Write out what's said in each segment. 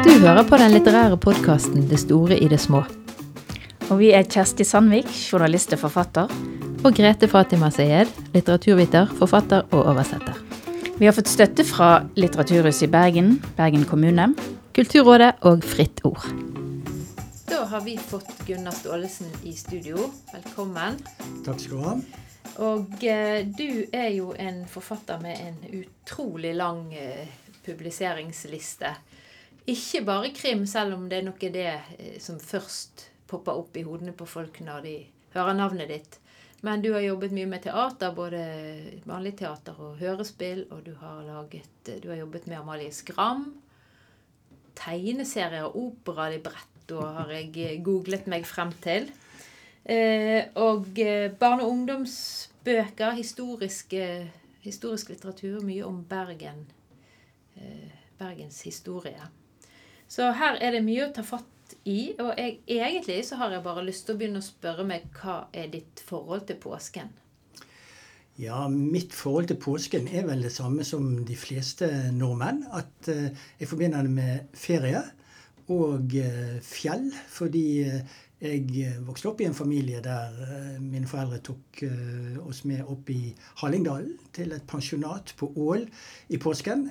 Du hører på den litterære podkasten Det store i det små. Og vi er Kjersti Sandvik, journalist og forfatter. Og Grete Fatima Sayed, litteraturviter, forfatter og oversetter. Vi har fått støtte fra Litteraturhuset i Bergen, Bergen kommune. Kulturrådet og Fritt Ord. Da har vi fått Gunnar Staalesen i studio. Velkommen. Takk skal du ha. Og eh, du er jo en forfatter med en utrolig lang eh, publiseringsliste. Ikke bare krim, selv om det er noe det eh, som først popper opp i hodene på folk når de hører navnet ditt. Men du har jobbet mye med teater, både vanlig teater og hørespill. Og du har, laget, du har jobbet med Amalie Skram. Tegneserier, opera, librett, og har jeg googlet meg frem til. Eh, og eh, barne- og ungdomsbøker, historiske, historisk litteratur, mye om Bergen. Eh, Bergens historie. Så her er det mye å ta fatt i. Og jeg, egentlig så har jeg bare lyst til å begynne å spørre meg hva er ditt forhold til påsken? Ja, mitt forhold til påsken er vel det samme som de fleste nordmenn. At jeg forbinder det med ferie og fjell. Fordi jeg vokste opp i en familie der mine foreldre tok oss med opp i Hallingdalen til et pensjonat på Ål i påsken.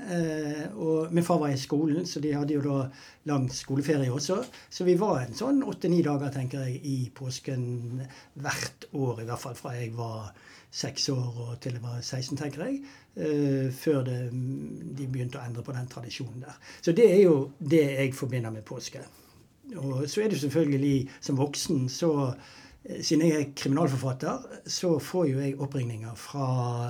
Og min far var i skolen, så de hadde jo da lang skoleferie også. Så vi var en sånn åtte-ni dager, tenker jeg, i påsken hvert år. I hvert fall fra jeg var seks år og til jeg var 16, tenker jeg. Før det, de begynte å endre på den tradisjonen der. Så det er jo det jeg forbinder med påske. Og så er det selvfølgelig som voksen så siden jeg er kriminalforfatter, så får jo jeg oppringninger fra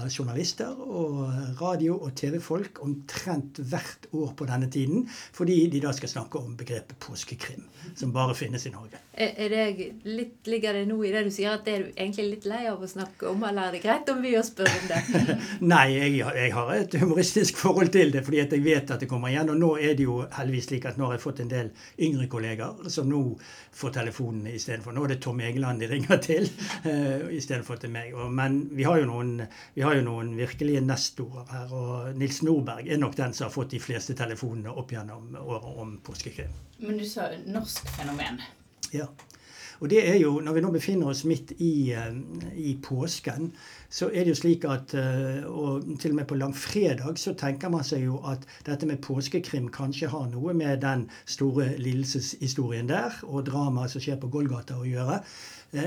journalister og radio- og TV-folk omtrent hvert år på denne tiden, fordi de da skal snakke om begrepet påskekrim, som bare finnes i Norge. Er, det litt, Ligger det noe i det du sier, at det er du egentlig litt lei av å snakke om, eller er det greit om vi å spør om det? Nei, jeg, jeg, har et humoristisk forhold til det, fordi jeg vet at det kommer igjen. Og nå er det jo heldigvis slik at nå har jeg fått en del yngre kolleger som nå får telefonen istedenfor. Nå er det Tom Egeland de ringer til uh, istedenfor til meg. Og, men vi har, noen, vi har jo noen virkelige nestorer her. Og Nils Nordberg er nok den som har fått de fleste telefonene opp gjennom året om påskekrim. Men du sa norsk fenomen. Ja. Og det er jo, Når vi nå befinner oss midt i, i påsken, så er det jo slik at Og til og med på langfredag så tenker man seg jo at dette med påskekrim kanskje har noe med den store lidelseshistorien der og dramaet som skjer på Golgata å gjøre.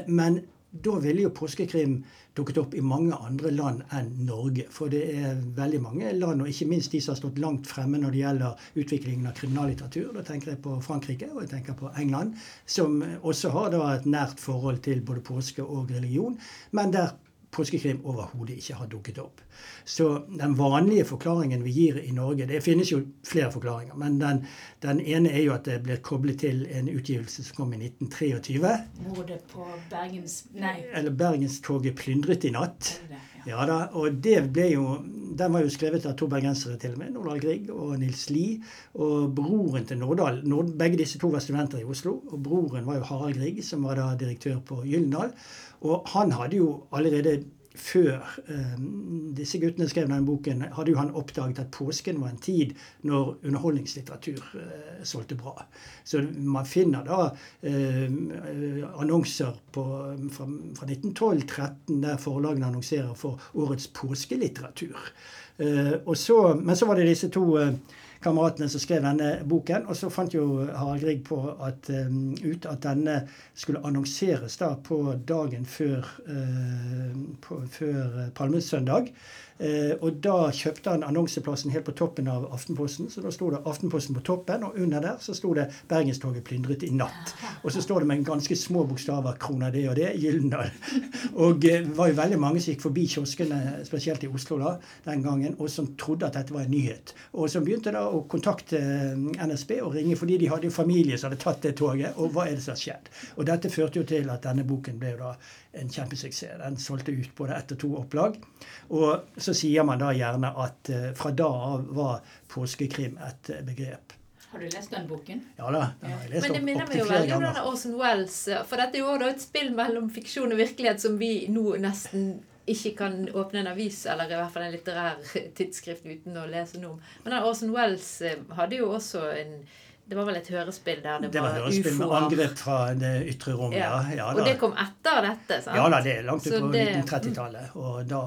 Men da ville jo påskekrim dukket opp i mange andre land enn Norge. For det er veldig mange land, og ikke minst de som har stått langt fremme når det gjelder utviklingen av kriminallitteratur. Da tenker jeg på Frankrike og jeg tenker på England, som også har da et nært forhold til både påske og religion. men der påskekrim overhodet ikke har dukket opp. Så den vanlige forklaringen vi gir i Norge Det finnes jo flere forklaringer, men den, den ene er jo at det blir koblet til en utgivelse som kom i 1923. Mordet på Bergens Nei. Eller Bergenstoget plyndret i natt. Ja da, og det ble jo Den var jo skrevet av to bergensere til og med. Nordahl Grieg og Nils Lie. Og broren til Nordahl Nord, Begge disse to var studenter i Oslo. Og broren var jo Harald Grieg, som var da direktør på Gyldendal. Og han hadde jo allerede før eh, disse guttene skrev denne boken, hadde jo han oppdaget at påsken var en tid når underholdningslitteratur eh, solgte bra. Så man finner da eh, annonser på, fra, fra 1912-13 der forlagene annonserer for årets påskelitteratur. Uh, så, men så var det disse to kameratene som skrev denne boken. Og så fant jo Harald Grieg på at, um, ut at denne skulle annonseres da på dagen før, uh, før Palmesøndag. Uh, og da kjøpte han annonseplassen helt på toppen av Aftenposten. Så da sto det Aftenposten på toppen, og under der så sto det 'Bergenstoget plyndret i natt'. Og så står det med en ganske små bokstaver 'Krona det og det', Gyldendal. Og det uh, var jo veldig mange som gikk forbi kioskene, spesielt i Oslo da, den gangen, og som trodde at dette var en nyhet. Og som begynte da å kontakte NSB og ringe, fordi de hadde jo familie som hadde tatt det toget. Og hva er det som har skjedd? Og dette førte jo til at denne boken ble da en kjempesuksess. Den solgte ut både ett og to opplag. Og så sier man da gjerne at fra da av var påskekrim et begrep. Har du lest den boken? Ja da. den har jeg lest Men det minner meg jo veldig om denne Orson Wells. For dette er jo et spill mellom fiksjon og virkelighet som vi nå nesten ikke kan åpne en avis eller i hvert fall en litterær tidsskrift uten å lese noe om. Men Orson Wells eh, hadde jo også en det var vel et hørespill der det, det var, var hørespill med angrep fra det ytre rom, ja. ja. ja og det kom etter dette? sant? Ja da, det er langt ut på 1930-tallet. Og da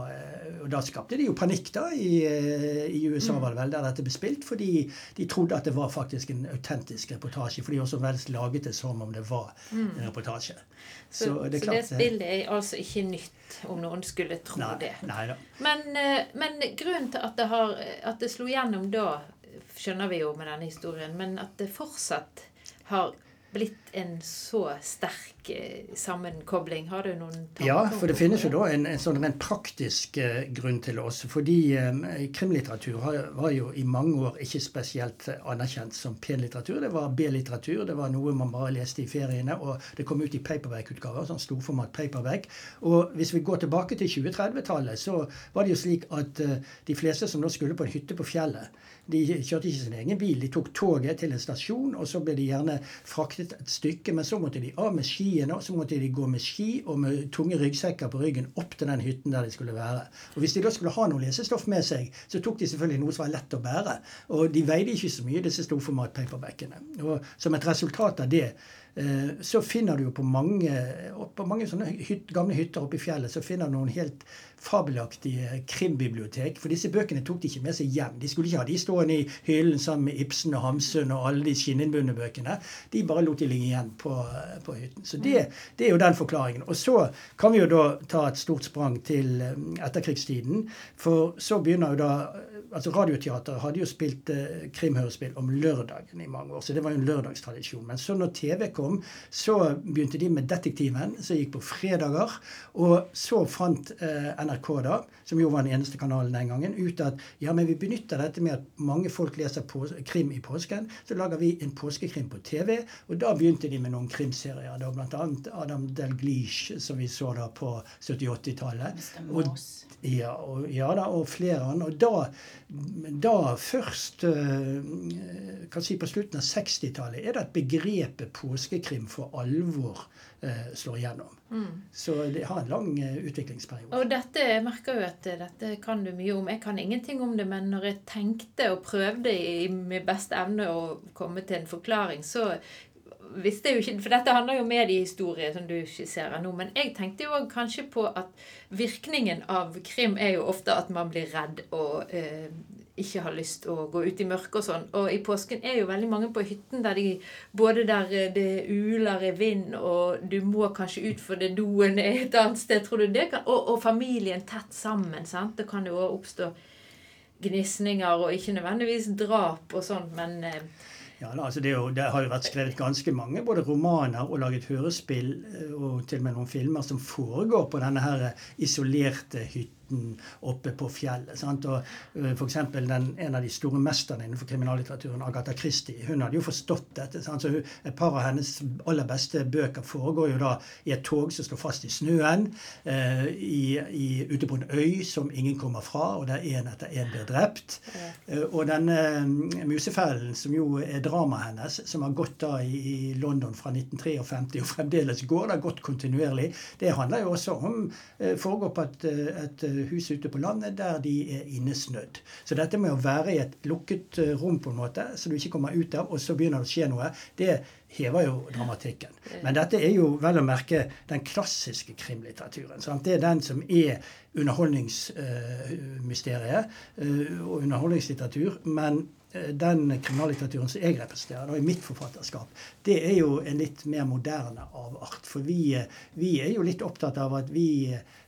og da skapte de jo panikk da i, eh, i USA, mm. var det vel, der dette ble spilt. Fordi de trodde at det var faktisk en autentisk reportasje. Fordi også Wells laget det som om det var mm. en reportasje. Så, så, det, så det, spillet er altså ikke nytt, om noen skulle tro nei, det. Nei. Men, eh, men, grunnen til at det, har, at det slo gjennom da, skjønner vi jo med denne historien, men at det fortsatt har blitt en så sterk sammenkobling? Har du noen tanker? Ja, for det finnes jo da en, en sånn rent praktisk eh, grunn til oss. Fordi eh, krimlitteratur har, var jo i mange år ikke spesielt anerkjent som penlitteratur. Det var B-litteratur. Det var noe man bare leste i feriene. Og det kom ut i paperback-utgaver, sånn storformat paperback. Og hvis vi går tilbake til 2030-tallet, så var det jo slik at eh, de fleste som da skulle på en hytte på fjellet, de kjørte ikke sin egen bil. De tok toget til en stasjon, og så ble de gjerne fraktet et stykke. Men så måtte de av med skiene, så måtte de gå med ski og med tunge ryggsekker på ryggen opp til den hytten der de skulle være. Og Hvis de da skulle ha noe lesestoff med seg, så tok de selvfølgelig noe som var lett å bære. Og de veide ikke så mye, disse storformat-paperbackene. Og som et resultat av det Eh, så finner du jo på mange, på mange sånne hyt, gamle hytter oppe i fjellet så finner du noen helt fabelaktige krimbibliotek. For disse bøkene tok de ikke med seg hjem. De skulle ikke ha de stående i hyllen sammen med Ibsen og Hamsun og alle de skinninnbundne bøkene. De bare lot de ligge igjen på, på hytten. Så det, det, er jo den forklaringen. Og så kan vi jo da ta et stort sprang til eh, etterkrigstiden. For så begynner jo da altså Radioteater hadde jo spilt eh, krimhørespill om lørdagen i mange år, så det var jo en lørdagstradisjon. Men så når TV kom, så begynte de med Detektiven, som gikk på fredager. Og så fant eh, NRK, da, som jo var den eneste kanalen den gangen, ut at ja, men vi benytter dette med at mange folk leser krim i påsken. Så lager vi en påskekrim på TV. Og da begynte de med noen krimserier. da Bl.a. Adam Delglish, som vi så da på 70-80-tallet. Ja, og, ja da, og flere andre. Og da da først eh, kan si på slutten av 60-tallet er det at begrepet påskekrim for alvor eh, slår igjennom. Mm. Så det har en lang eh, utviklingsperiode. Og dette, Jeg merker jo at dette kan du mye om. Jeg kan ingenting om det, men når jeg tenkte og prøvde i min beste evne å komme til en forklaring, så visste jo ikke For dette handler jo om mediehistorie, som du skisserer nå. Men jeg tenkte jo kanskje på at virkningen av krim er jo ofte at man blir redd og eh, ikke har lyst å gå ut i mørket og sånn. Og i påsken er jo veldig mange på hytten der de både der eh, det uler i vind, og du må kanskje ut for det doen er et annet sted, tror du det kan Og, og familien tett sammen. sant? Det kan jo òg oppstå gnisninger og ikke nødvendigvis drap og sånn, men eh, ja, altså det, jo, det, har jo vært skrevet ganske mange både romaner og laget hørespill eh, og til og med noen filmer som foregår på denne her isolerte hytta hytten oppe på fjellet. Sant? Og uh, for eksempel den, En av de store mesterne innenfor kriminallitteraturen, Agatha Christie, hun hadde jo forstått dette. Sant? Så Et par av hennes aller beste bøker foregår jo da i et tog som står fast i snøen, eh, i, i, ute på en øy som ingen kommer fra, og der én etter én blir drept. Uh, og denne Musefellen, som jo er dramaet hennes, som har gått da i, i London fra 1953 og fremdeles går, det har gått kontinuerlig, det handler jo også om foregår på et, et hus ute på landet der de er innesnødd. Så dette med å være i et lukket eh, rom på en måte, så du ikke kommer ut av, og så begynner det å skje noe, det hever jo dramatikken. Men dette er jo vel å merke den klassiske krimlitteraturen. Sant? Det er den som er underholdningsmysteriet uh, og underholdningslitteratur. Men den kriminallitteraturen som jeg representerer da, i mitt forfatterskap, det er jo en litt mer moderne avart. For vi, vi er jo litt opptatt av at vi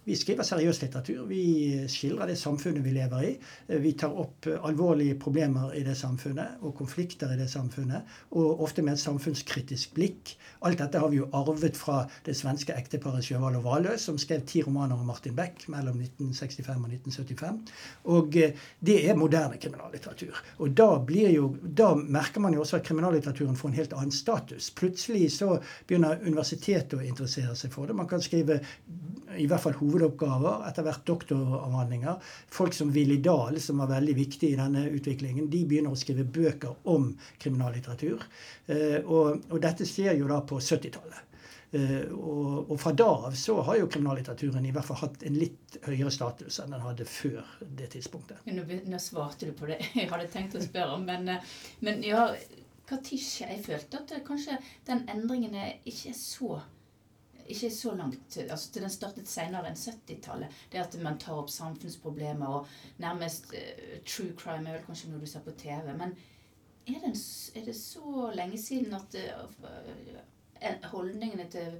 vi skriver seriøs litteratur. Vi skildrer det samfunnet vi lever i. Vi tar opp alvorlige problemer i det samfunnet og konflikter i det samfunnet. Og ofte med et samfunnskritisk blikk. Alt dette har vi jo arvet fra det svenske ekteparet Sjøvald og Valø, som skrev ti romaner om Martin Beck mellom 1965 og 1975. Og eh, det er moderne kriminallitteratur. Og da, jo, da merker man jo også at kriminallitteraturen får en helt annen status. Plutselig så begynner universitetet å interessere seg for det. Man kan skrive i hvert fall hovedoppgaver, etter hvert doktoravhandlinger. Folk som Willy Dahl, som var veldig viktig i denne utviklingen, de begynner å skrive bøker om kriminallitteratur. Eh, og, og dette skjer jo da på 70-tallet. Uh, og, og, fra da av så har jo kriminallitteraturen i hvert fall hatt en litt høyere status enn den hadde før det tidspunktet. Nå, nå svarte du på det jeg hadde tenkt å spørre om, men, men ja skjer? Jeg følte at kanskje den endringen er ikke er så ikke så langt altså Den startet senere enn 70-tallet. Det at man tar opp samfunnsproblemer og nærmest uh, True crime er vel kanskje noe du ser på TV. Men er det, er det så lenge siden at uh, holdningene til,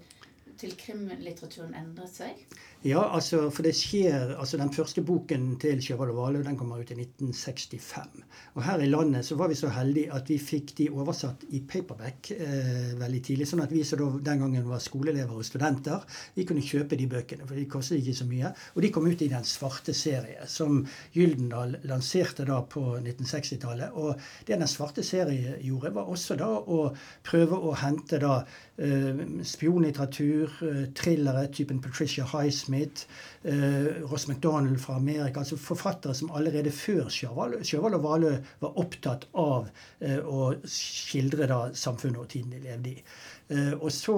til krimlitteraturen endret seg? Ja, altså, for det skjer altså Den første boken til Sjøvald og Valø den kommer ut i 1965. Og her i landet så var vi så heldige at vi fikk de oversatt i paperback eh, veldig tidlig. Sånn at vi som den gangen var skoleelever og studenter, vi kunne kjøpe de bøkene. For de kostet ikke så mye. Og de kom ut i Den svarte serie, som Gyldendal lanserte da på 1960-tallet. Og det Den svarte serie gjorde, var også da å prøve å hente da eh, spionlitteratur, eh, thrillere typen Patricia Highsmith Smith, eh, Ross MacDonald fra Amerika. altså Forfattere som allerede før Sjøvald og Valø var opptatt av eh, å skildre da samfunnet og tiden de levde i. Eh, og så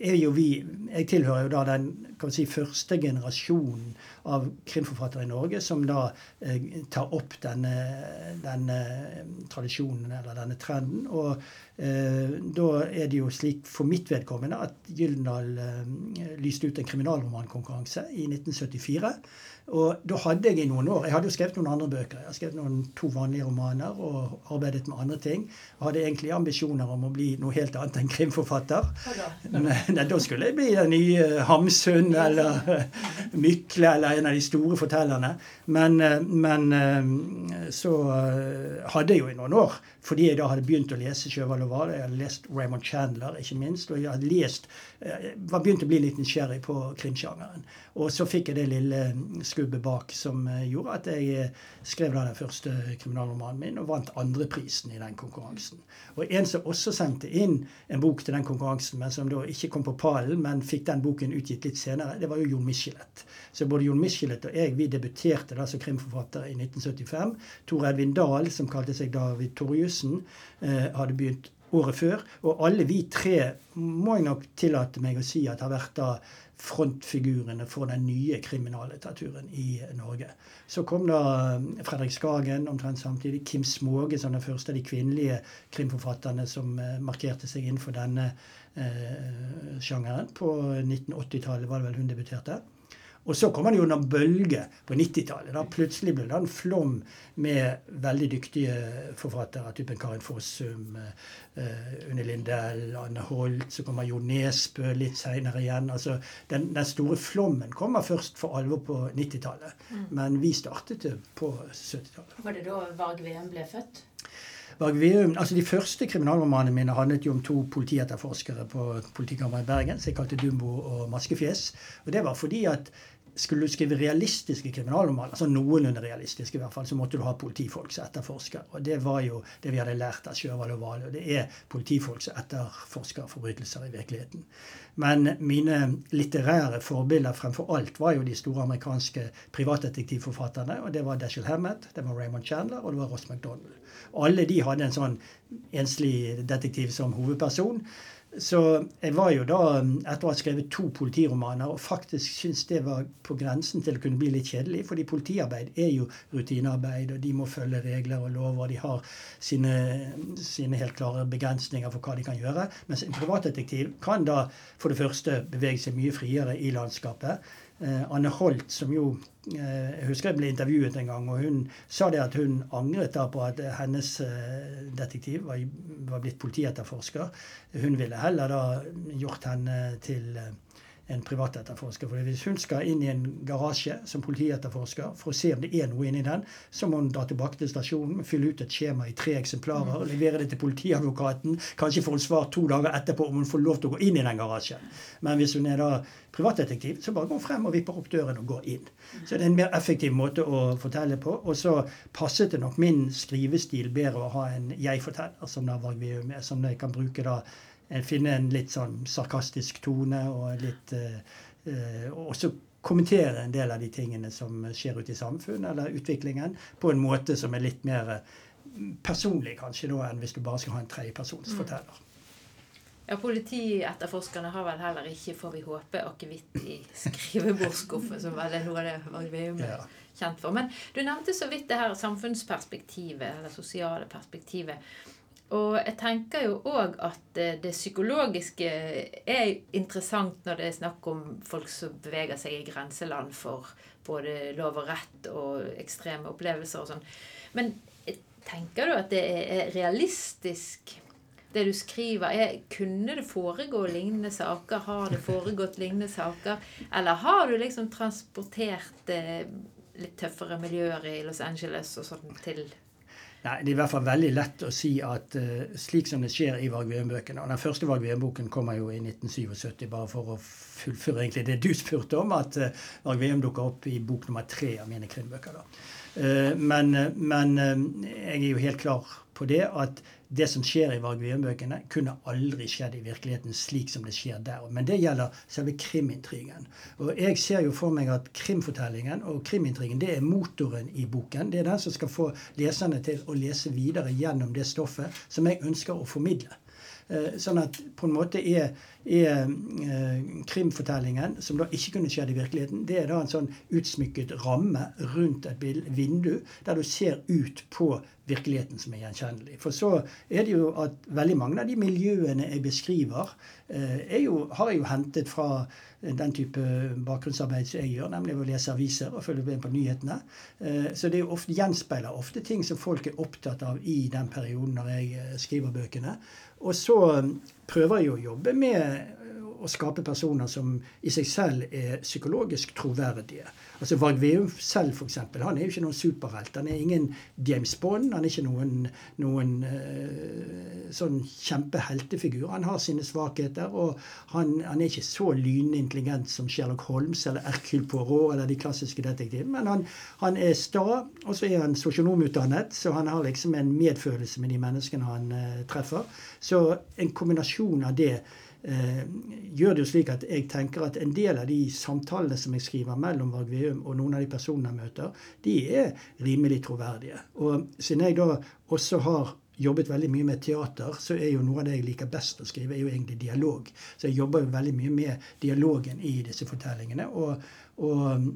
er jo vi Jeg tilhører jo da den si, første generasjonen av krimforfattere i Norge som da eh, tar opp denne, denne, tradisjonen eller denne trenden. Og eh, da er det jo slik for mitt vedkommende at Gyldendal eh, lyste ut en kriminalromankonkurranse i 1974. Og da hadde jeg i noen år Jeg hadde jo skrevet noen andre bøker. Jeg hadde skrevet noen to vanlige romaner og arbeidet med andre ting. Og hadde egentlig ambisjoner om å bli noe helt annet enn krimforfatter. Men da skulle jeg bli den nye Hamsun eller Mykle eller en av de store fortellerne. Men, men så hadde jeg jo i noen år, fordi jeg da hadde begynt å lese Sjøvald og Hval, jeg hadde lest Raymond Chandler, ikke minst, og jeg hadde lest var begynt å bli litt nysgjerrig på krimsjangeren. Og så fikk jeg det lille skubbet bak som eh, gjorde at jeg eh, skrev den første kriminalromanen min og vant andreprisen i den konkurransen. Og en som også sendte inn en bok til den konkurransen, men som da ikke kom på pallen, men fikk den boken utgitt litt senere, det var jo Jon Michelet. Så både Jon Michelet og jeg vi debuterte da som krimforfatter i 1975. Tor Edvin Dahl, som kalte seg David Torjussen, eh, hadde begynt året før. Og alle vi tre må jeg nok tillate meg å si at har vært da frontfigurene for den nye kriminallitteraturen i Norge. Så kom da um, Fredrik Skagen omtrent samtidig. Kim Småge som den første av de kvinnelige krimforfatterne som uh, markerte seg innenfor denne eh, sjangeren. På 1980-tallet var det vel hun debuterte. Og så kommer det jo under bølge på 90-tallet. Da plutselig ble det en flom med veldig dyktige forfattere. Typen Karin Fossum, uh, Unni Lindell, Anne Holt. Så kommer Jo Nesbø litt seinere igjen. Altså, den, den, store flommen kommer først for alvor på 90-tallet. Mm. Men vi startet på 70-tallet. Var det da Varg Veum ble født? Veum, altså De første kriminalromanene mine handlet jo om to politietterforskere på politikammeret i Bergen som jeg kalte Dumbo og Maskefjes. Og Det var fordi at skulle du skrive realistiske kriminalromaner, altså noenlunde realistiske i hvert fall, så måtte du ha politifolk som etterforsker. Og det var jo det vi hadde lært av Sjøvald og. Og det er politifolk som etterforsker forbrytelser i virkeligheten. Men mine litterære forbilder fremfor alt var jo de store amerikanske privatdetektivforfatterne. Og det var Dashiell Hammett, det var Raymond Chandler, og det var Ross MacDonald. Alle de hadde en sånn enslig detektiv som hovedperson. Så jeg var jo da, etter å ha skrevet to politiromaner, og faktisk syntes det var på grensen til å kunne bli litt kjedelig. fordi politiarbeid er jo rutinearbeid, og de må følge regler og lover. De har sine, sine helt klare begrensninger for hva de kan gjøre. Mens en privatdetektiv kan da for det første bevege seg mye friere i landskapet. Eh, Anne Holt, som jo eh, Jeg husker jeg ble intervjuet en gang, og hun sa det at hun angret da på at hennes eh, detektiv var, var blitt politietterforsker. Hun ville heller da gjort henne til en privatetterforsker. For hvis hun skal inn i en garasje som politietterforsker for å se om det er noe inni den, så må hun dra tilbake til stasjonen, fylle ut et skjema i tre eksemplarer, og levere det til politiadvokaten. Kanskje får hun svar to dager etterpå om hun får lov til å gå inn i den garasjen. Men hvis hun er da privatdetektiv, så bare går hun frem og vipper opp døren og går inn. Så det er en mer effektiv måte å fortelle på. Og så passet det nok min skrivestil bedre å ha en jeg-forteller som som jeg kan bruke da finne en litt sånn sarkastisk tone og litt uh, også kommentere en del av de tingene som skjer ute i samfunnet eller utviklingen, på en måte som er litt mer personlig kanskje da enn hvis du bare skal ha en tredjepersonsforteller. Ja, Politietterforskerne har vel heller ikke, får vi håpe, akevitt i skrivebordsskuffen, som vel er noe av det Varg er kjent for. Men du nevnte så vidt det her samfunnsperspektivet, eller sosiale perspektivet. Og jeg tenker jo òg at eh, det psykologiske er interessant når det er snakk om folk som beveger seg i grenseland for både lov og rett og ekstreme opplevelser og sånn. Men tenker du at det er realistisk, det du skriver? Er, kunne det foregå lignende saker? Har det foregått lignende saker? Eller har du liksom transportert eh, litt tøffere miljøer i Los Angeles og sånn til Nei, Det er i hvert fall veldig lett å si at uh, slik som det skjer i Varg Veum-bøkene og Den første Varg Veum-boken kommer jo i 1977, bare for å fullføre egentlig det du spurte om, at uh, Varg Veum dukker opp i bok nummer tre av mine krimbøker. da. Uh, men men jeg er jo helt klar på det at det som skjer i Varg Veum-bøkene, kunne aldri skjedd i virkeligheten slik som det skjer der. Men det gjelder selve krimintrigen. Og jeg ser jo for meg at krimfortellingen og krimintrigen det er motoren i boken. Det er den som skal få leserne til å lese videre gjennom det stoffet som jeg ønsker å formidle. Sånn at på en måte er, er eh, krimfortellingen, som da ikke kunne skjedd i virkeligheten, det er da en sånn utsmykket ramme rundt et vindu der du ser ut på virkeligheten som er gjenkjennelig. For så er det jo at veldig mange av de miljøene jeg beskriver, eh, jo, har jeg jo hentet fra den type bakgrunnsarbeid som jeg gjør, nemlig å lese aviser og følge med på nyhetene. Eh, så det ofte, gjenspeiler ofte ting som folk er opptatt av i den perioden når jeg skriver bøkene. Og så prøver jeg å jobbe med å skape personer som i seg selv er psykologisk troverdige. Altså Varg Veum selv, f.eks. Han er jo ikke noen superhelt. Han er ingen James Bond. Han er ikke noen, noen uh, sånn kjempeheltefigur. Han har sine svakheter, og han, han er ikke så lynintelligent som Sherlock Holmes eller Hercule Poirot eller de klassiske detektivene. Men han, han er sta, og så er han sosionomutdannet, så han har liksom en medfølelse med de menneskene han uh, treffer. Så en kombinasjon av det eh, gjør det jo slik at jeg tenker at en del av de samtalene som jeg skriver mellom Varg Veum og noen av de personene jeg møter, de er rimelig troverdige. Og siden jeg da også har jobbet veldig mye med teater, så er jo noe av det jeg liker best å skrive, er jo egentlig dialog. Så jeg jobber jo veldig mye med dialogen i disse fortellingene. Og, og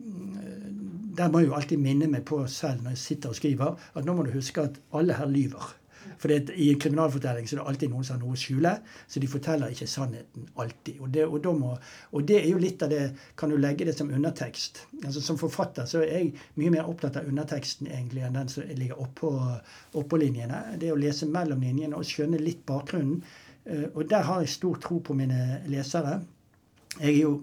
der må jeg jo alltid minne meg på selv når jeg sitter og skriver, at nå må du huske at alle her lyver. For I en kriminalfortelling så er det alltid noen som har noe å skjule. Så de forteller ikke sannheten alltid. Og det, og, må, og det, er jo litt av det Kan du legge det som undertekst? Altså Som forfatter så er jeg mye mer opptatt av underteksten egentlig enn den som ligger oppå, oppå linjene. Det å lese mellom linjene og skjønne litt bakgrunnen. Og der har jeg stor tro på mine lesere. Jeg er jo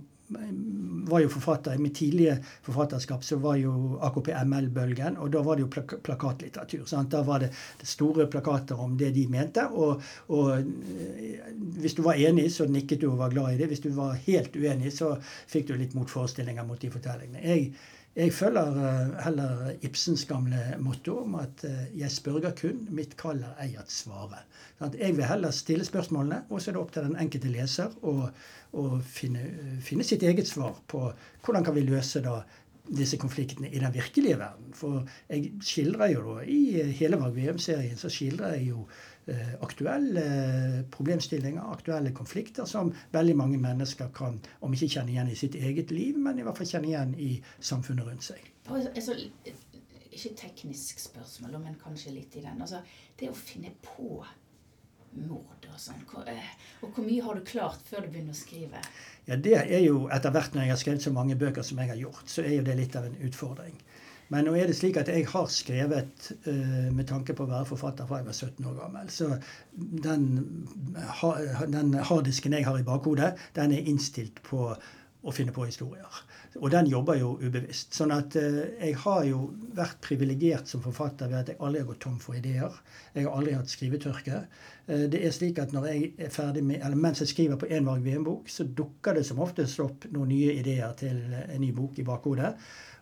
var jo forfatter, I mitt tidlige forfatterskap så var jo AKP-ML-bølgen, og da var det jo plak plakatlitteratur. Sant? Da var det, store plakater om det de mente. Og, og, hvis du var enig, så nikket du og var glad i det. Hvis du var helt uenig, så fikk du litt motforestillinger mot de fortellingene. Jeg, jeg følger heller Ibsens gamle motto om at jeg spørger kun, mitt kall er ei at svare. Jeg vil heller stille spørsmålene, og så er det opp til den enkelte leser å, finne, finne, sitt eget svar på hvordan kan vi løse da disse konfliktene i den virkelige verden. For jeg skildrer jo da, i hele Varg VM-serien så skildrer jeg jo eh, aktuelle problemstillinger, aktuelle konflikter, som veldig mange mennesker kan, om ikke kjenne igjen i sitt eget liv, men i hvert fall kjenne igjen i samfunnet rundt seg. Altså, ikke teknisk spørsmål, men kanskje litt i den. Altså, det å finne på mord og sånn. Og hvor mye har du klart før du begynner å skrive? Ja, Det er jo etter hvert når jeg har skrevet så mange bøker som jeg har gjort, så er jo det litt av en utfordring. Men nå er det slik at jeg har skrevet uh, med tanke på å være forfatter fra jeg var 17 år gammel. Så den, ha, den harddisken jeg har i bakhodet, den er innstilt på å finne på historier. Og den jobber jo ubevisst. Sånn at uh, jeg har jo vært privilegert som forfatter ved at jeg aldri har gått tom for ideer. Jeg har aldri hatt skrivetørke. Uh, det er slik at når jeg er ferdig med, eller Mens jeg skriver på en Varg VM-bok, så dukker det som oftest opp noen nye ideer til en ny bok i bakhodet.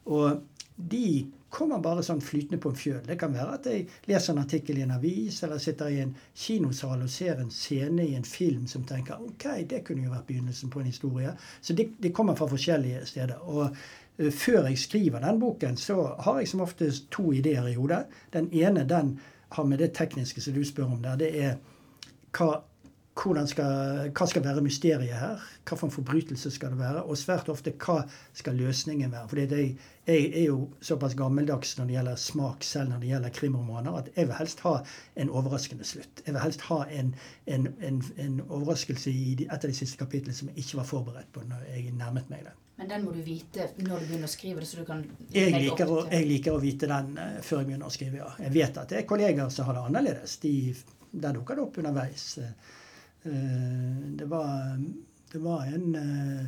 Og de kommer bare sånn flytende på en fjøl. Det kan være at jeg leser en artikkel i en avis, eller sitter i en kinosal og ser en scene i en film som tenker ok, det kunne jo vært begynnelsen på en historie. Så det, de kommer fra forskjellige steder. Og uh, før jeg skriver den boken, så har jeg som oftest to ideer i hodet. Den ene den har med det tekniske som du spør om der, det er hva skal, hva skal være mysteriet her? Hva for en forbrytelse skal det være? Og svært ofte hva skal løsningen være? Fordi jeg, jeg, er jo såpass gammeldags når det gjelder smak selv når det gjelder krimromaner, at jeg vil helst ha en overraskende slutt. Jeg vil helst ha en, en, en, en overraskelse i et av de siste kapitlene som jeg ikke var forberedt på når jeg nærmet meg det. Men den må du vite når du begynner å skrive det, så du kan jeg liker, å, jeg liker å vite den uh, før jeg begynner å skrive, ja. Jeg vet at det er kolleger som har det annerledes. De, der dukker det opp underveis. Uh, Eh, det var, det var en, eh,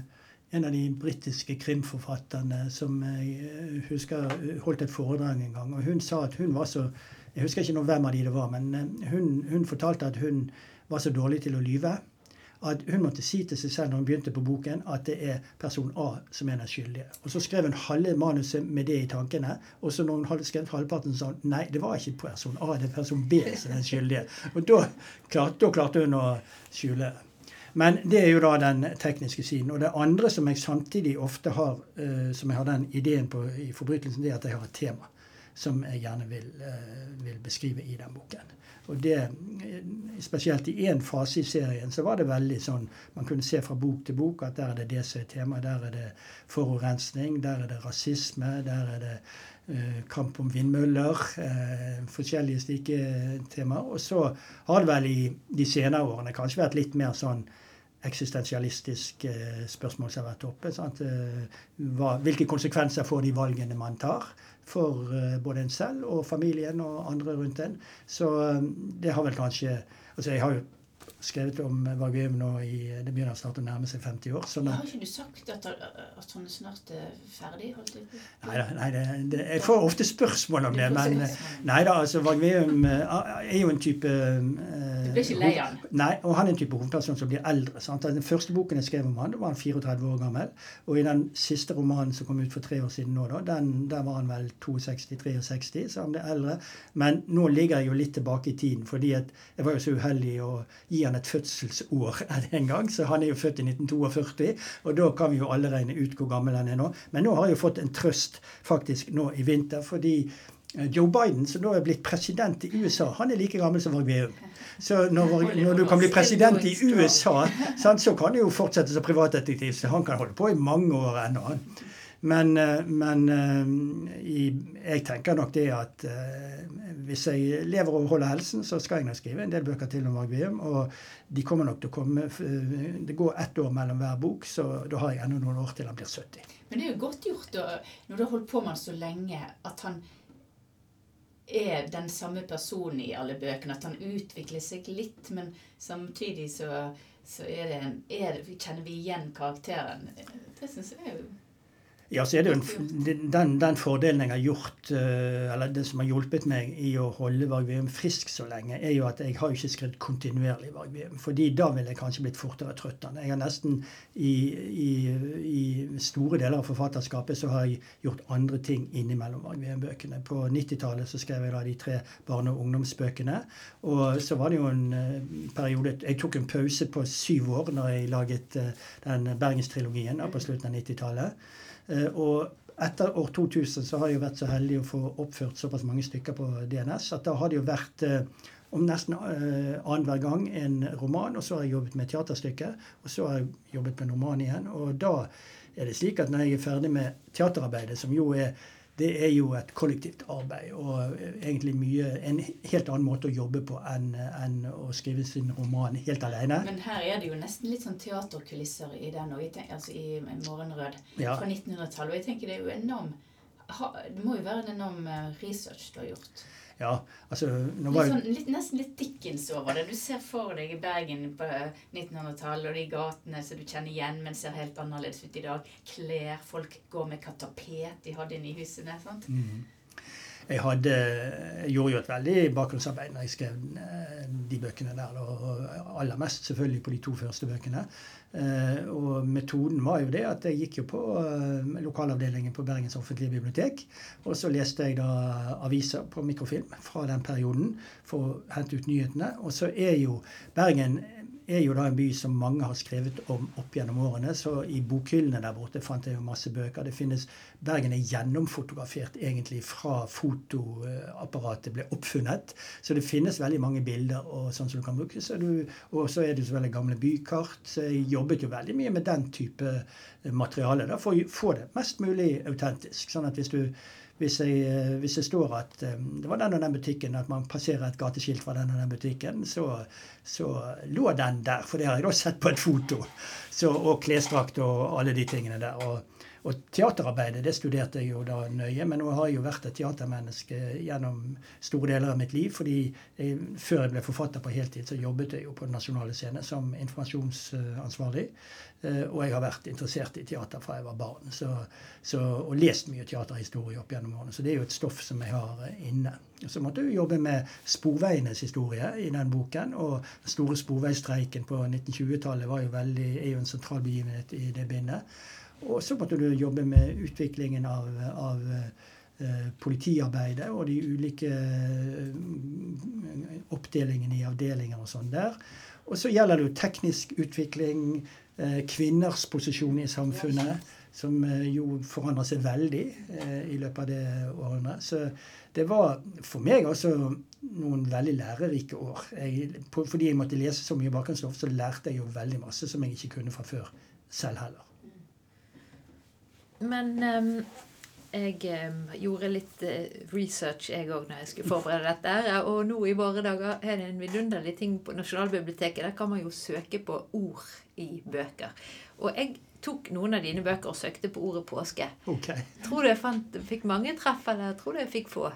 en av de britiske krimforfatterne som jeg eh, husker holdt et foredrag en gang. og Hun sa at hun var så Jeg husker ikke hvem av de det var, men hun, hun fortalte at hun var så dårlig til å lyve at hun måtte si til seg selv når hun begynte på boken, at det er person A som er den skyldige. Og så skrev hun halve manuset med det i tankene. Og så når hun hadde skrevet halvparten, sa hun nei, det var ikke person A, det er person B som er den skyldige. Og da klarte, da klarte hun å skjule. Men det er jo da den tekniske siden. Og det andre som jeg samtidig ofte har, uh, som jeg har den ideen på i forbrytelsen, det er at jeg har et tema som jeg gjerne vil, uh, vil beskrive i den boken. Og det, Spesielt i én fase i serien så var det veldig sånn Man kunne se fra bok til bok at der er det det som er temaet. Der er det forurensning, der er det rasisme, der er det eh, kamp om vindmøller. Eh, forskjellige slike temaer. Og så har det vel i de senere årene kanskje vært litt mer sånn eksistensialistisk eh, spørsmål som har vært oppe. Hva, hvilke konsekvenser får de valgene man tar? For eh, både en selv og familien og andre rundt en. Så eh, det har vel kanskje Altså, jeg har jo skrevet om Vargøyum nå i Det begynner snart å nærme seg 50 år. Sånn har ikke du sagt at, at hun snart er ferdig? Nei, nei det, det, jeg får ofte spørsmål om det. Men nei da, altså Vargøyum eh, er jo en type eh, Du blir ikke lei han? Nei, og han er en type hovedperson som blir eldre. Sant? Den første boken jeg skrev om han, da var han 34 år gammel. Og i den siste romanen som kom ut for tre år siden nå, da, den, der var han vel 62-63, så han ble eldre. Men nå ligger jeg jo litt tilbake i tiden, fordi at jeg var jo så uheldig å gi han han et fødselsår en gang, så han er jo født i 1942. Og da kan vi jo alle regne ut hvor gammel han er nå. Men nå har jeg jo fått en trøst faktisk nå i vinter, fordi eh, Joe Biden, som nå er blitt president i USA, han er like gammel som Varg Veum. Så når, når, du kan bli president i USA, så kan du jo fortsette som privatdetektiv. Så han kan holde på i mange år ennå. Men, eh, men eh, jeg tenker nok det at eh, hvis jeg lever og holder helsen, så skal jeg nok skrive en del bøker til om Varg. Og de kommer nok til å komme Det går ett år mellom hver bok, så da har jeg ennå noen år til han blir 70. Men det er jo godt gjort, da, når du har holdt på med han så lenge, at han er den samme personen i alle bøkene. At han utvikler seg litt, men samtidig så, så er det en, er kjenner vi igjen karakteren. Det syns jeg er jo ja, så er det jo en, den, den, fordelen jeg har gjort, eh, eller det som har hjulpet meg i å holde Varg Veum frisk så lenge, er jo at jeg har ikke skrevet kontinuerlig Varg Veum. fordi da ville jeg kanskje blitt fortere trøtt Jeg har nesten i, i, i, store deler av forfatterskapet så har jeg gjort andre ting innimellom Varg Veum-bøkene. På 90-tallet så skrev jeg da de tre barne- og ungdomsbøkene. Og så var det jo en uh, periode Jeg tok en pause på syv år når jeg laget uh, den bergenstrilogien på slutten av 90-tallet. Eh, og etter år 2000 så har jeg jo vært så heldig å få oppført såpass mange stykker på DNS at da har det jo vært eh, om nesten uh, annenhver gang en roman, og så har jeg jobbet med teaterstykke, og så har jeg jobbet med en roman igjen. Og da er det slik at når jeg er ferdig med teaterarbeidet, som jo er det er jo et kollektivt arbeid og egentlig mye, en helt annen måte å jobbe på enn, enn å skrive sin roman helt alene. Men her er det jo nesten litt sånn teaterkulisser i den, altså i 'Morgenrød' ja. fra 1900-tallet. Og jeg tenker det er jo enorm Det må jo være en enorm eh, research du har gjort. Ja, altså litt sånn, litt, Nesten litt Dickens over det. Du ser for deg Bergen på 1900-tallet og de gatene som du kjenner igjen, men ser helt annerledes ut i dag. Klær, folk går med katapet de hadde inne i husene. sant? Mm. Jeg, hadde, jeg gjorde jo et veldig bakgrunnsarbeid når jeg skrev eh, de bøkene der. Og aller mest selvfølgelig på de to første bøkene. Eh, og metoden var jo det at jeg gikk jo på eh, lokalavdelingen på Bergens offentlige bibliotek. Og så leste jeg da aviser på mikrofilm fra den perioden for å hente ut nyhetene. Og så er jo Bergen er jo da en by som mange har skrevet om opp gjennom årene. Så i bokhyllene der borte fant jeg jo masse bøker. Det finnes, Bergen er gjennomfotografert egentlig fra fotoapparatet ble oppfunnet. Så det finnes veldig mange bilder og sånn som du kan bruke. Så du, og så er det så veldig gamle bykart. Så jeg jobbet jo veldig mye med den type materiale da, for å få det mest mulig autentisk. Sånn at hvis du hvis, jeg, eh, hvis det står at um, det var den og den butikken, at man passerer et gateskilt fra den og den butikken, så, så lå den der. For det har jeg da sett på et foto. Så, og klesdrakt og alle de tingene der. Og, og teaterarbeidet det studerte jeg jo da nøye, men nå har jeg jo vært et teatermenneske gjennom store deler av mitt liv. fordi jeg, før jeg ble forfatter på heltid, så jobbet jeg jo på Den nasjonale scene som informasjonsansvarlig. Eh, og jeg har vært interessert i teater fra jeg var barn. Så, så, og lest mye teaterhistorie opp gjennom årene. Så det er jo et stoff som jeg har eh, inne. Så måtte jeg jobbe med sporveienes historie i den boken. Og den store sporveisstreiken på 1920-tallet var jo veldig, er jo en sentral begivenhet i det bindet. Og så måtte du jobbe med utviklingen av, av uh, politiarbeidet og de ulike uh, oppdelingene i avdelinger og sånn der. Og så gjelder det jo teknisk utvikling, uh, kvinners posisjon i samfunnet, som jo forandrer seg veldig i løpet av det århundret. Så det var for meg også noen veldig lærerike år. Jeg, fordi jeg måtte lese så mye bakgrunnsstoff, så lærte jeg jo veldig masse som jeg ikke kunne fra før selv heller. Men um, jeg um, gjorde litt uh, research jeg òg når jeg skulle forberede dette. Og nå i våre dager er det en vidunderlig ting på Nasjonalbiblioteket. Der kan man jo søke på ord i bøker. Og jeg tok noen av dine bøker og søkte på ordet påske. Okay. Tror du jeg fant, fikk mange treff, eller tror du jeg fikk få?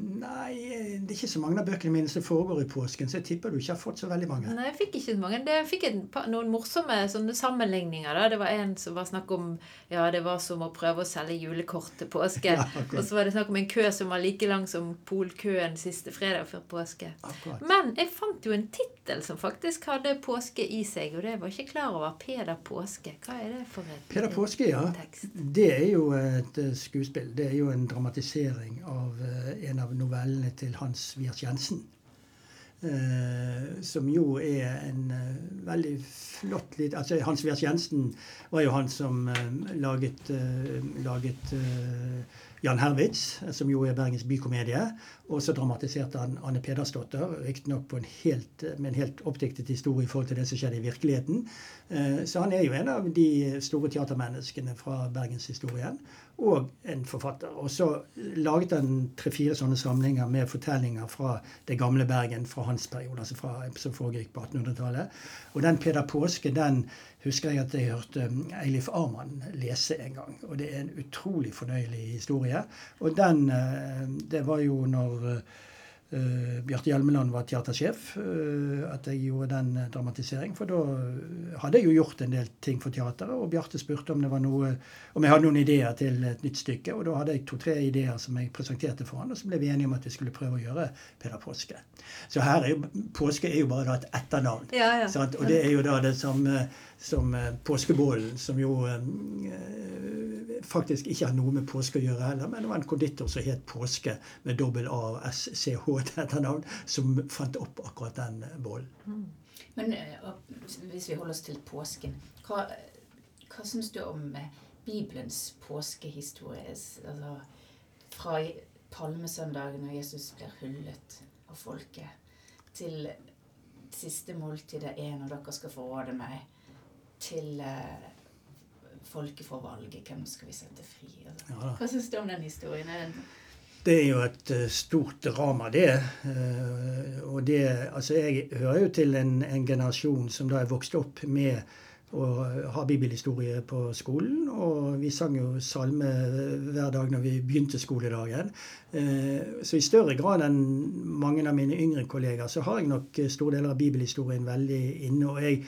Nei, det er ikke så mange av bøkene mine som foregår i påsken, så jeg tipper du ikke har fått så veldig mange. Nei, jeg fikk ikke så mange. Det, jeg fikk en, noen morsomme sammenligninger. da. Det var en som var snakk om ja, det var som å prøve å selge julekort til påske. Ja. Og så var det snakk om en kø som var like lang som polkøen siste fredag før påske. Akkurat. Men jeg fant jo en tittel som faktisk hadde påske i seg, og det var ikke klar over. Peder Påske. Hva er det for et Peder Påske, ja. Tekst? Det er jo et eh, skuespill. Det er jo en dramatisering av eh, en av av novellene til Hans Wiert Jensen. Eh, som jo er en uh, veldig flott litt altså Hans Wiert Jensen var jo han som uh, laget, uh, laget Jan Herwitz, som jo er Bergens bykomedie. Og så dramatiserte han Anne Pedersdotter, riktignok med en helt oppdiktet historie i forhold til det som skjedde i virkeligheten. Så han er jo en av de store teatermenneskene fra bergenshistorien og en forfatter. Og så laget han tre-fire sånne samlinger med fortellinger fra det gamle Bergen fra hans periode, altså fra, som foregikk på 1800-tallet. Og den Peder Påske den husker jeg at jeg hørte um, Eilif Arman lese en gang. Og det er en utrolig fornøyelig historie. Og den uh, Det var jo når uh, Uh, Bjarte Hjelmeland var teatersjef, uh, at jeg gjorde den dramatiseringen. For da hadde jeg jo gjort en del ting for teateret, og Bjarte spurte om det var noe, om jeg hadde noen ideer til et nytt stykke. Og da hadde jeg to-tre ideer som jeg presenterte for han, og så ble vi enige om at vi skulle prøve å gjøre Peder Påske. Så her er jo, Påske er jo bare da et etternavn. Ja, ja. Og det er jo da det som, som påskebålen, som jo faktisk ikke har noe med påske å gjøre heller, men det var en konditor som het Påske med dobbel A og SCH til etternavn, som fant opp akkurat den bollen. Mm. Men eh, hvis vi holder oss til påsken, hva, hva syns du om eh, Bibelens påskehistorie? Altså, fra palmesøndag, når Jesus blir hyllet av folket, til siste måltid er når dere skal forråde meg, til uh, folket får valget. Hvem skal vi sette fri? Altså. Ja, Hva syns du om den historien? Det er jo et uh, stort drama, det. Uh, og det Altså, jeg hører jo til en, en, generasjon som da er vokst opp med å ha bibelhistorie på skolen. Og vi sang jo salme hver dag når vi begynte skoledagen. Så i større grad enn mange av mine yngre kollegaer, så har jeg nok store deler av bibelhistorien veldig inne. og jeg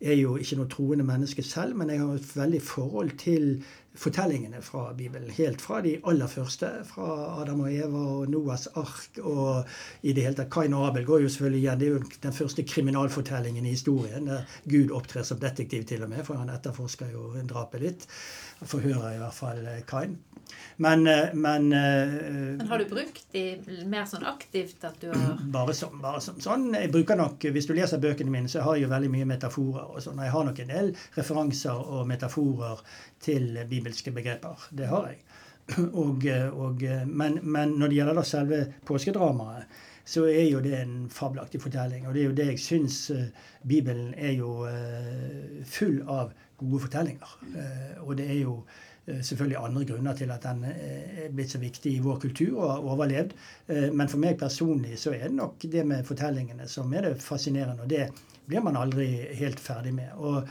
er jo ikke noe troende menneske selv, men jeg har et veldig forhold til fortellingene fra Bibelen. Helt fra de aller første, fra Adam og Eva og Noas ark og i det hele tatt Kain og Abel går jo selvfølgelig igjen. Det er jo den første kriminalfortellingen i historien, der Gud opptrer som detektiv til og med, for han etterforsker jo drapet litt. Forhører i hvert fall Kain. Men, eh, men, eh, men Har du brukt de mer sånn aktivt at du har Bare som, bare som sånn. Jeg bruker nok, Hvis du leser bøkene mine, så har jeg jo veldig mye metaforer. og sånn. Jeg har nok en del referanser og metaforer til bibelske begreper. Det har jeg. Og, og, men, men, når det gjelder da selve påskedramaet, så er jo det en fabelaktig fortelling. Og det er jo det jeg syns eh, Bibelen er jo full av gode fortellinger. Og det er jo Eh, selvfølgelig andre grunner til at den eh, er blitt så viktig i vår kultur og har overlevd. Eh, men for meg personlig så er det nok det med fortellingene som er det fascinerende. Og det blir man aldri helt ferdig med. Og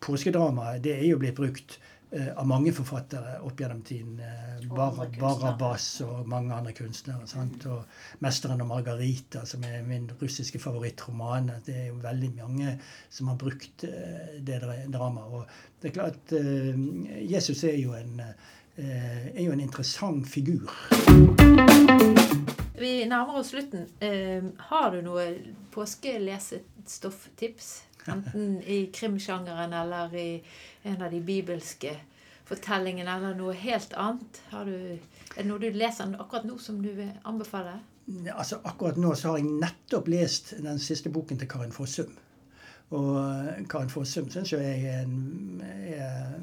påskedramaet det er jo blitt brukt Eh, av mange forfattere opp gjennom tiden. Eh, Bar Barabas og mange andre kunstnere. Sant? Og 'Mesteren og Margarita', som er min russiske favorittroman. Det er jo veldig mange som har brukt eh, det dramaet. Og det er klart Jesus er jo en, er jo en interessant figur. Vi nærmer oss slutten. har du noe påskelesestofftips? Enten i krimsjangeren eller i en av de bibelske fortellingene, eller noe helt annet. Du, er det noe du leser akkurat nå som du vil anbefale? Altså, akkurat nå så har jeg nettopp lest den siste boken til Karin Fossum. Og eh, Karin Fossum syns jo jeg er, en, er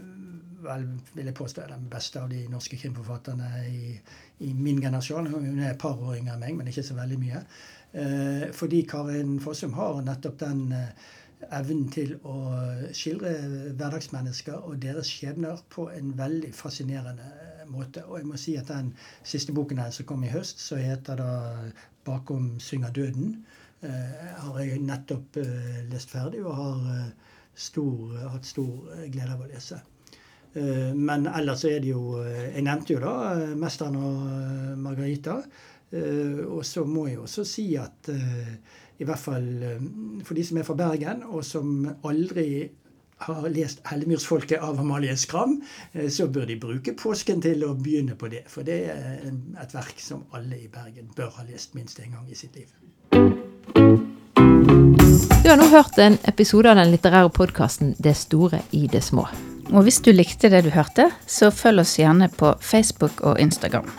vel, vil jeg påstå, den beste av de norske krimforfatterne i, i min generasjon. Hun er et par år yngre enn meg, men ikke så veldig mye. Eh, fordi Karin Fossum har nettopp den eh, evnen til å skildre hverdagsmennesker og deres skjebner på en veldig fascinerende måte. Og jeg må si at den siste boken her som kom i høst, så heter det 'Bakom synger døden', eh, har jeg nettopp eh, lest ferdig og har eh, stor, hatt stor glede av å lese. Eh, men ellers er det jo eh, Jeg nevnte jo da eh, 'Mesteren og Margarita'. og så må jeg også si at i hvert fall eh, for de som er fra Bergen, og som aldri har lest 'Hellemyrsfolket' av Amalie Skram, eh, så bør de bruke påsken til å begynne på det. For det er et verk som alle i Bergen bør ha lest minst én gang i sitt liv. Du har nå hørt en episode av den litterære podkasten 'Det store i det små'. Og hvis du likte det du hørte, så følg oss gjerne på Facebook og Instagram.